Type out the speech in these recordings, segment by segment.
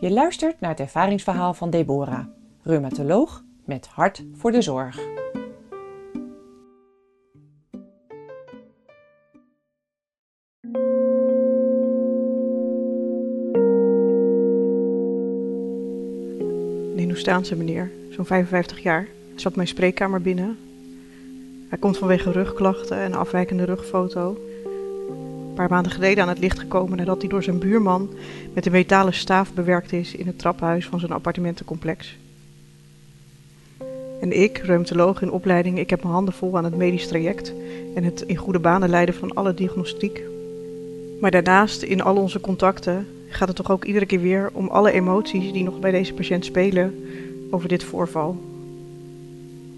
Je luistert naar het ervaringsverhaal van Deborah, reumatoloog met hart voor de zorg. Een Hindoestaanse meneer, zo'n 55 jaar, zat mijn spreekkamer binnen. Hij komt vanwege rugklachten en afwijkende rugfoto. Een paar maanden geleden aan het licht gekomen nadat hij door zijn buurman met een metalen staaf bewerkt is in het trappenhuis van zijn appartementencomplex. En ik, reumatoloog in opleiding, ik heb mijn handen vol aan het medisch traject en het in goede banen leiden van alle diagnostiek. Maar daarnaast, in al onze contacten, gaat het toch ook iedere keer weer om alle emoties die nog bij deze patiënt spelen over dit voorval.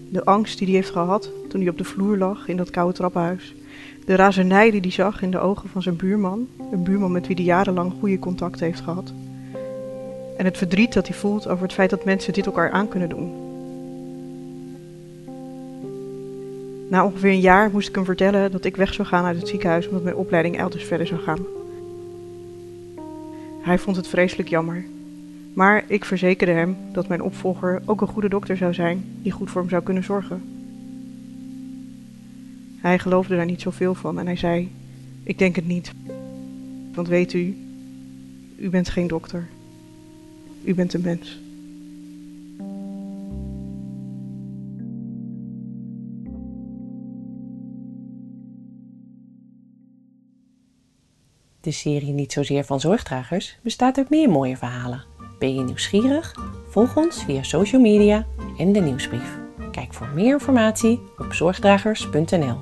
De angst die hij heeft gehad toen hij op de vloer lag in dat koude trappenhuis. De razernij die hij zag in de ogen van zijn buurman, een buurman met wie hij jarenlang goede contacten heeft gehad. En het verdriet dat hij voelt over het feit dat mensen dit elkaar aan kunnen doen. Na ongeveer een jaar moest ik hem vertellen dat ik weg zou gaan uit het ziekenhuis omdat mijn opleiding elders verder zou gaan. Hij vond het vreselijk jammer. Maar ik verzekerde hem dat mijn opvolger ook een goede dokter zou zijn die goed voor hem zou kunnen zorgen. Hij geloofde daar niet zoveel van en hij zei: Ik denk het niet. Want weet u, u bent geen dokter. U bent een mens. De serie Niet zozeer van zorgdragers bestaat uit meer mooie verhalen. Ben je nieuwsgierig? Volg ons via social media en de nieuwsbrief. Kijk voor meer informatie op zorgdragers.nl.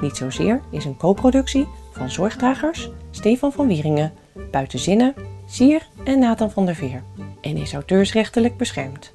Niet zozeer is een co-productie van Zorgdragers, Stefan van Wieringen, Buitenzinnen, Sier en Nathan van der Veer en is auteursrechtelijk beschermd.